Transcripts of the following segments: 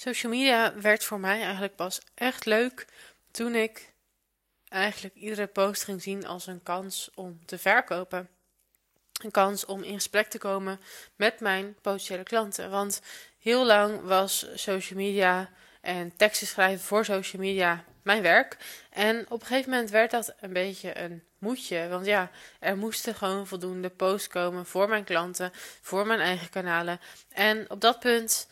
Social media werd voor mij eigenlijk pas echt leuk toen ik eigenlijk iedere post ging zien als een kans om te verkopen. Een kans om in gesprek te komen met mijn potentiële klanten. Want heel lang was social media en teksten schrijven voor social media mijn werk. En op een gegeven moment werd dat een beetje een moetje. Want ja, er moesten gewoon voldoende posts komen voor mijn klanten, voor mijn eigen kanalen. En op dat punt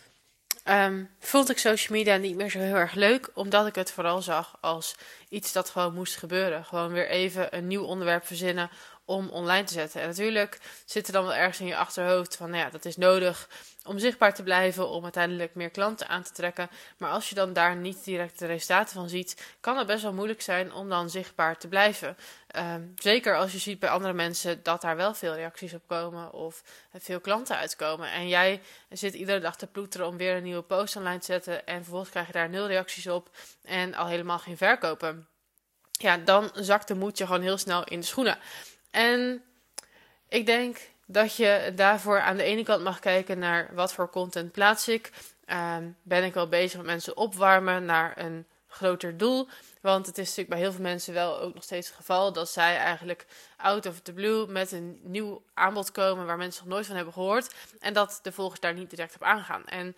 um, vond ik social media niet meer zo heel erg leuk, omdat ik het vooral zag als iets dat gewoon moest gebeuren. Gewoon weer even een nieuw onderwerp verzinnen om online te zetten. En natuurlijk zit er dan wel ergens in je achterhoofd van, nou ja, dat is nodig om zichtbaar te blijven, om uiteindelijk meer klanten aan te trekken. Maar als je dan daar niet direct de resultaten van ziet, kan het best wel moeilijk zijn om dan zichtbaar te blijven. Ehm, zeker als je ziet bij andere mensen dat daar wel veel reacties op komen of veel klanten uitkomen. En jij zit iedere dag te ploeteren om weer een nieuwe post online te zetten en vervolgens krijg je daar nul reacties op en al helemaal geen verkopen. Ja, dan zakt de moed je gewoon heel snel in de schoenen. En ik denk dat je daarvoor aan de ene kant mag kijken naar wat voor content plaats ik. Uh, ben ik wel bezig met mensen opwarmen naar een groter doel? Want het is natuurlijk bij heel veel mensen wel ook nog steeds het geval dat zij eigenlijk out of the blue met een nieuw aanbod komen waar mensen nog nooit van hebben gehoord. En dat de volgers daar niet direct op aangaan. En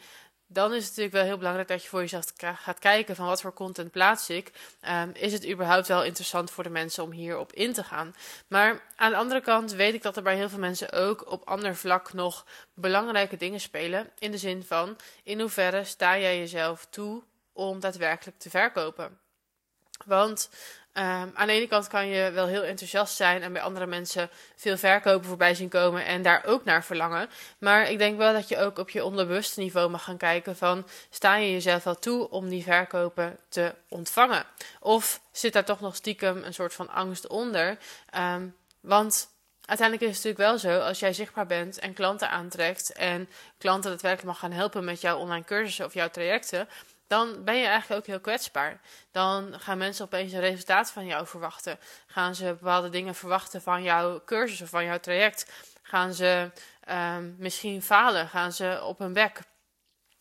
dan is het natuurlijk wel heel belangrijk dat je voor jezelf gaat kijken van wat voor content plaats ik. Um, is het überhaupt wel interessant voor de mensen om hierop in te gaan? Maar aan de andere kant weet ik dat er bij heel veel mensen ook op ander vlak nog belangrijke dingen spelen. In de zin van in hoeverre sta jij jezelf toe om daadwerkelijk te verkopen? Want Um, aan de ene kant kan je wel heel enthousiast zijn en bij andere mensen veel verkopen voorbij zien komen en daar ook naar verlangen. Maar ik denk wel dat je ook op je onderbewuste niveau mag gaan kijken van sta je jezelf wel toe om die verkopen te ontvangen? Of zit daar toch nog stiekem een soort van angst onder? Um, want uiteindelijk is het natuurlijk wel zo, als jij zichtbaar bent en klanten aantrekt en klanten daadwerkelijk mag gaan helpen met jouw online cursussen of jouw trajecten, dan ben je eigenlijk ook heel kwetsbaar. Dan gaan mensen opeens een resultaat van jou verwachten. Gaan ze bepaalde dingen verwachten van jouw cursus of van jouw traject. Gaan ze um, misschien falen? Gaan ze op hun bek?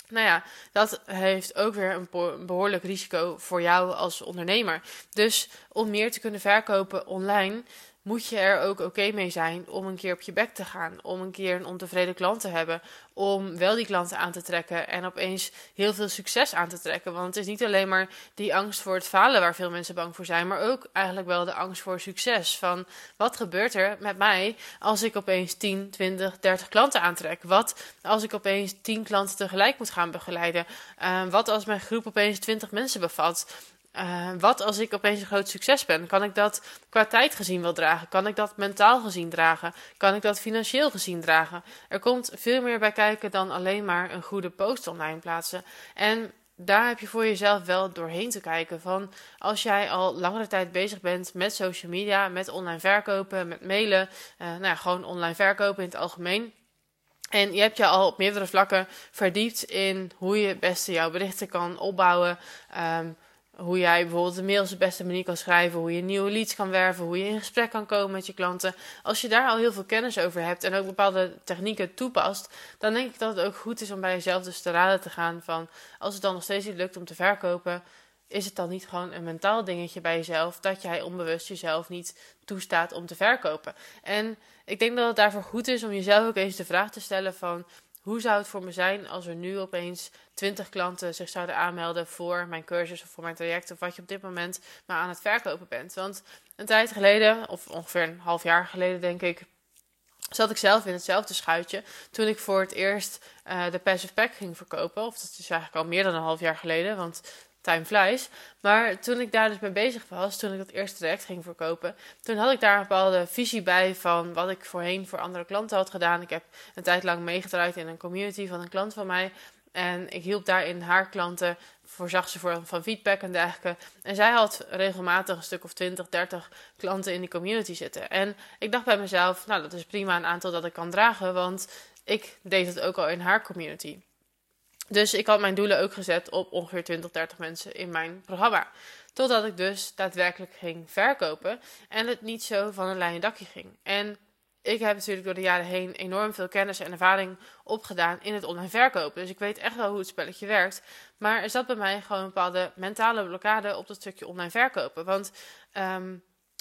Nou ja, dat heeft ook weer een behoorlijk risico voor jou als ondernemer. Dus om meer te kunnen verkopen online, moet je er ook oké mee zijn om een keer op je bek te gaan. Om een keer een ontevreden klant te hebben. Om wel die klanten aan te trekken en opeens heel veel succes aan te trekken. Want het is niet alleen maar die angst voor het falen waar veel mensen bang voor zijn. Maar ook eigenlijk wel de angst voor succes. Van wat gebeurt er met mij als ik opeens 10, 20, 30 klanten aantrek? Wat als ik opeens 10 klanten tegelijk moet gaan begeleiden? Uh, wat als mijn groep opeens 20 mensen bevat? Uh, wat als ik opeens een groot succes ben? Kan ik dat qua tijd gezien wel dragen? Kan ik dat mentaal gezien dragen? Kan ik dat financieel gezien dragen? Er komt veel meer bij kijken dan alleen maar een goede post online plaatsen. En daar heb je voor jezelf wel doorheen te kijken. Van als jij al langere tijd bezig bent met social media, met online verkopen, met mailen, uh, nou ja, gewoon online verkopen in het algemeen. En je hebt je al op meerdere vlakken verdiept in hoe je het beste jouw berichten kan opbouwen. Um, hoe jij bijvoorbeeld de mails de beste manier kan schrijven, hoe je nieuwe leads kan werven, hoe je in gesprek kan komen met je klanten. Als je daar al heel veel kennis over hebt en ook bepaalde technieken toepast, dan denk ik dat het ook goed is om bij jezelf dus te raden te gaan van als het dan nog steeds niet lukt om te verkopen, is het dan niet gewoon een mentaal dingetje bij jezelf dat jij onbewust jezelf niet toestaat om te verkopen? En ik denk dat het daarvoor goed is om jezelf ook eens de vraag te stellen van hoe zou het voor me zijn als er nu opeens 20 klanten zich zouden aanmelden voor mijn cursus of voor mijn traject of wat je op dit moment maar aan het verkopen bent? Want een tijd geleden, of ongeveer een half jaar geleden denk ik, zat ik zelf in hetzelfde schuitje toen ik voor het eerst uh, de Passive Pack ging verkopen. Of dat is eigenlijk al meer dan een half jaar geleden, want time flies. Maar toen ik daar dus mee bezig was, toen ik dat eerste traject ging verkopen, toen had ik daar een bepaalde visie bij van wat ik voorheen voor andere klanten had gedaan. Ik heb een tijd lang meegedraaid in een community van een klant van mij. En ik hielp daarin haar klanten, voorzag ze voor, van feedback en dergelijke. En zij had regelmatig een stuk of 20, 30 klanten in die community zitten. En ik dacht bij mezelf, nou dat is prima een aantal dat ik kan dragen, want ik deed het ook al in haar community. Dus ik had mijn doelen ook gezet op ongeveer 20, 30 mensen in mijn programma. Totdat ik dus daadwerkelijk ging verkopen en het niet zo van een lijn dakje ging. En ik heb natuurlijk door de jaren heen enorm veel kennis en ervaring opgedaan in het online verkopen. Dus ik weet echt wel hoe het spelletje werkt. Maar er zat bij mij gewoon een bepaalde mentale blokkade op dat stukje online verkopen. Want ehm,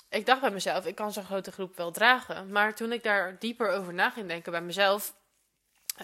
ik dacht bij mezelf, ik kan zo'n grote groep wel dragen. Maar toen ik daar dieper over na ging denken bij mezelf,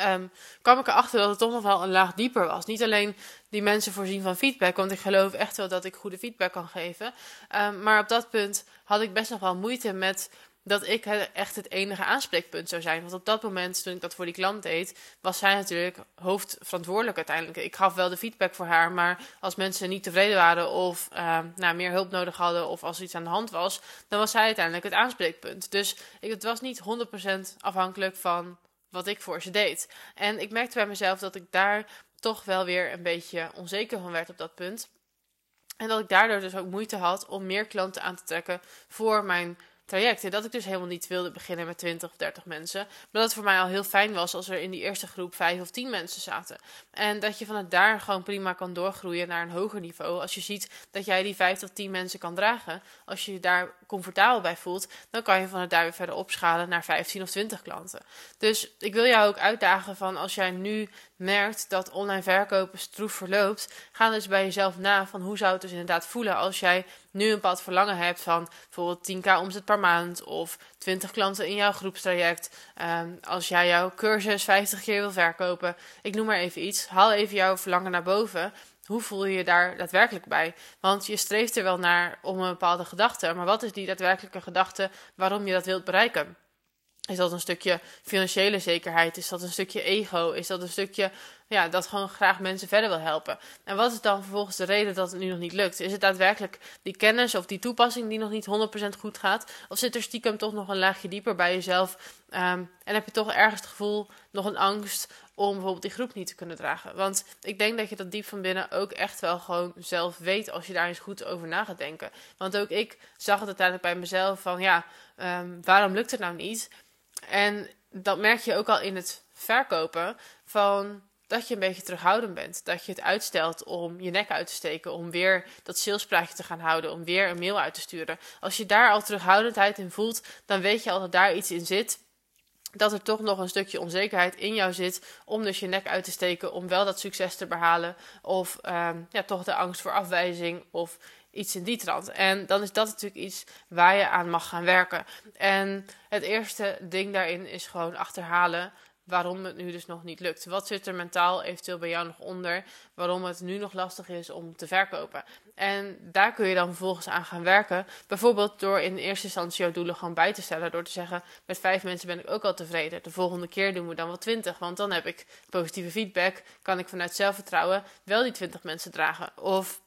um, kwam ik erachter dat het toch nog wel een laag dieper was. Niet alleen die mensen voorzien van feedback, want ik geloof echt wel dat ik goede feedback kan geven. Um, maar op dat punt had ik best nog wel moeite met dat ik echt het enige aanspreekpunt zou zijn. Want op dat moment, toen ik dat voor die klant deed, was zij natuurlijk hoofdverantwoordelijk uiteindelijk. Ik gaf wel de feedback voor haar, maar als mensen niet tevreden waren of uh, nou, meer hulp nodig hadden of als er iets aan de hand was, dan was zij uiteindelijk het aanspreekpunt. Dus ik, het was niet 100% afhankelijk van wat ik voor ze deed. En ik merkte bij mezelf dat ik daar toch wel weer een beetje onzeker van werd op dat punt. En dat ik daardoor dus ook moeite had om meer klanten aan te trekken voor mijn traject. En dat ik dus helemaal niet wilde beginnen met 20 of 30 mensen. Maar dat het voor mij al heel fijn was als er in die eerste groep 5 of 10 mensen zaten. En dat je vanuit daar gewoon prima kan doorgroeien naar een hoger niveau. Als je ziet dat jij die 5 tot 10 mensen kan dragen. Als je daar comfortabel bij voelt, dan kan je vanuit daar weer verder opschalen naar 15 of 20 klanten. Dus ik wil jou ook uitdagen van als jij nu merkt dat online verkopen stroef verloopt, ga dus bij jezelf na van hoe zou het dus inderdaad voelen als jij nu een bepaald verlangen hebt van bijvoorbeeld 10k omzet per maand of 20 klanten in jouw groepstraject. Um, als jij jouw cursus 50 keer wil verkopen, ik noem maar even iets, haal even jouw verlangen naar boven. Hoe voel je je daar daadwerkelijk bij? Want je streeft er wel naar om een bepaalde gedachte, maar wat is die daadwerkelijke gedachte waarom je dat wilt bereiken? Is dat een stukje financiële zekerheid? Is dat een stukje ego? Is dat een stukje ja, dat gewoon graag mensen verder wil helpen? En wat is dan vervolgens de reden dat het nu nog niet lukt? Is het daadwerkelijk die kennis of die toepassing die nog niet 100% goed gaat? Of zit er stiekem toch nog een laagje dieper bij jezelf? Um, en heb je toch ergens het gevoel, nog een angst om bijvoorbeeld die groep niet te kunnen dragen? Want ik denk dat je dat diep van binnen ook echt wel gewoon zelf weet als je daar eens goed over na gaat denken. Want ook ik zag het uiteindelijk bij mezelf van ja, um, waarom lukt het nou niet? En dat merk je ook al in het verkopen van dat je een beetje terughoudend bent. Dat je het uitstelt om je nek uit te steken, om weer dat salespraatje te gaan houden, om weer een mail uit te sturen. Als je daar al terughoudendheid in voelt, dan weet je al dat daar iets in zit. Dat er toch nog een stukje onzekerheid in jou zit om dus je nek uit te steken, om wel dat succes te behalen. Of um, ja, toch de angst voor afwijzing of iets in die trant. En dan is dat natuurlijk iets waar je aan mag gaan werken. En het eerste ding daarin is gewoon achterhalen waarom het nu dus nog niet lukt. Wat zit er mentaal eventueel bij jou nog onder, waarom het nu nog lastig is om te verkopen. En daar kun je dan vervolgens aan gaan werken. Bijvoorbeeld door in eerste instantie jouw doelen gewoon bij te stellen. Door te zeggen, met vijf mensen ben ik ook al tevreden. De volgende keer doen we dan wel twintig, want dan heb ik positieve feedback. Kan ik vanuit zelfvertrouwen wel die twintig mensen dragen. Of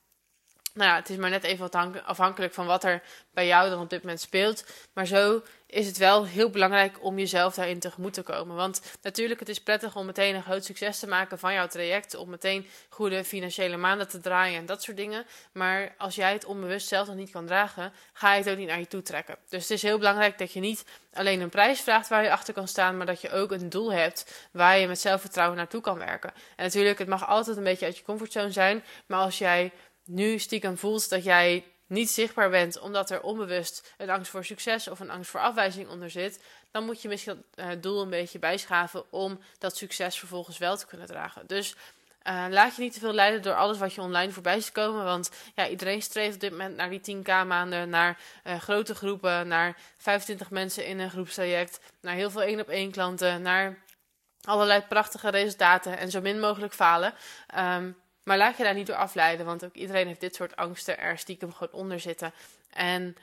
nou ja, het is maar net even afhankelijk van wat er bij jou dan op dit moment speelt. Maar zo is het wel heel belangrijk om jezelf daarin tegemoet te komen. Want natuurlijk, het is prettig om meteen een groot succes te maken van jouw traject. Om meteen goede financiële maanden te draaien en dat soort dingen. Maar als jij het onbewust zelf nog niet kan dragen, ga je het ook niet naar je toe trekken. Dus het is heel belangrijk dat je niet alleen een prijs vraagt waar je achter kan staan, maar dat je ook een doel hebt waar je met zelfvertrouwen naartoe kan werken. En natuurlijk, het mag altijd een beetje uit je comfortzone zijn. Maar als jij nu stiekem voelt dat jij niet zichtbaar bent omdat er onbewust een angst voor succes of een angst voor afwijzing onder zit, dan moet je misschien het eh, doel een beetje bijschaven om dat succes vervolgens wel te kunnen dragen. Dus uh, laat je niet te veel leiden door alles wat je online voorbij ziet komen. Want ja, iedereen streeft op dit moment naar die 10k maanden, naar uh, grote groepen, naar 25 mensen in een groepstraject, naar heel veel één op één klanten, naar allerlei prachtige resultaten en zo min mogelijk falen. Um, maar laat je daar niet door afleiden, want ook iedereen heeft dit soort angsten er stiekem gewoon onder zitten. En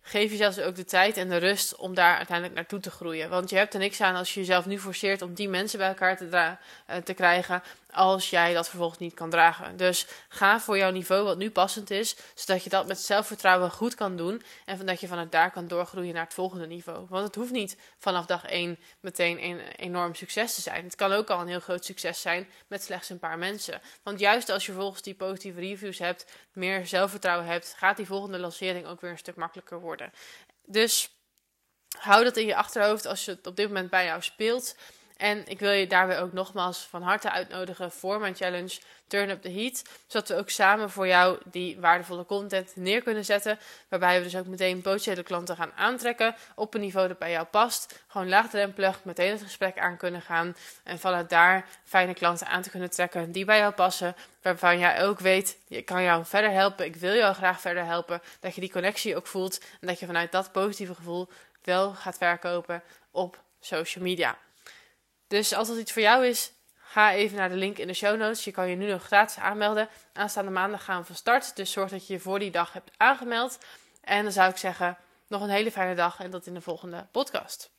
geef jezelf ook de tijd en de rust om daar uiteindelijk naartoe te groeien. Want je hebt er niks aan als je jezelf nu forceert om die mensen bij elkaar te, uh, te krijgen als jij dat vervolgens niet kan dragen. Dus ga voor jouw niveau wat nu passend is, zodat je dat met zelfvertrouwen goed kan doen en dat je vanuit daar kan doorgroeien naar het volgende niveau. Want het hoeft niet vanaf dag 1 meteen een enorm succes te zijn. Het kan ook al een heel groot succes zijn met slechts een paar mensen. Want juist als je vervolgens die positieve reviews hebt, meer zelfvertrouwen hebt, gaat die volgende lancering ook weer een stuk makkelijker worden. Dus hou dat in je achterhoofd als je het op dit moment bij jou speelt. En ik wil je daarbij ook nogmaals van harte uitnodigen voor mijn challenge Turn Up the Heat. Zodat we ook samen voor jou die waardevolle content neer kunnen zetten. Waarbij we dus ook meteen potentiële klanten gaan aantrekken op een niveau dat bij jou past. Gewoon laagdrempelig meteen het gesprek aan kunnen gaan. En vanuit daar fijne klanten aan te kunnen trekken die bij jou passen. Waarvan jij ook weet, ik kan jou verder helpen. Ik wil jou graag verder helpen. Dat je die connectie ook voelt. En dat je vanuit dat positieve gevoel wel gaat verkopen op social media. Dus als dat iets voor jou is, ga even naar de link in de show notes. Je kan je nu nog gratis aanmelden. Aanstaande maandag gaan we van start. Dus zorg dat je je voor die dag hebt aangemeld. En dan zou ik zeggen, nog een hele fijne dag en tot in de volgende podcast.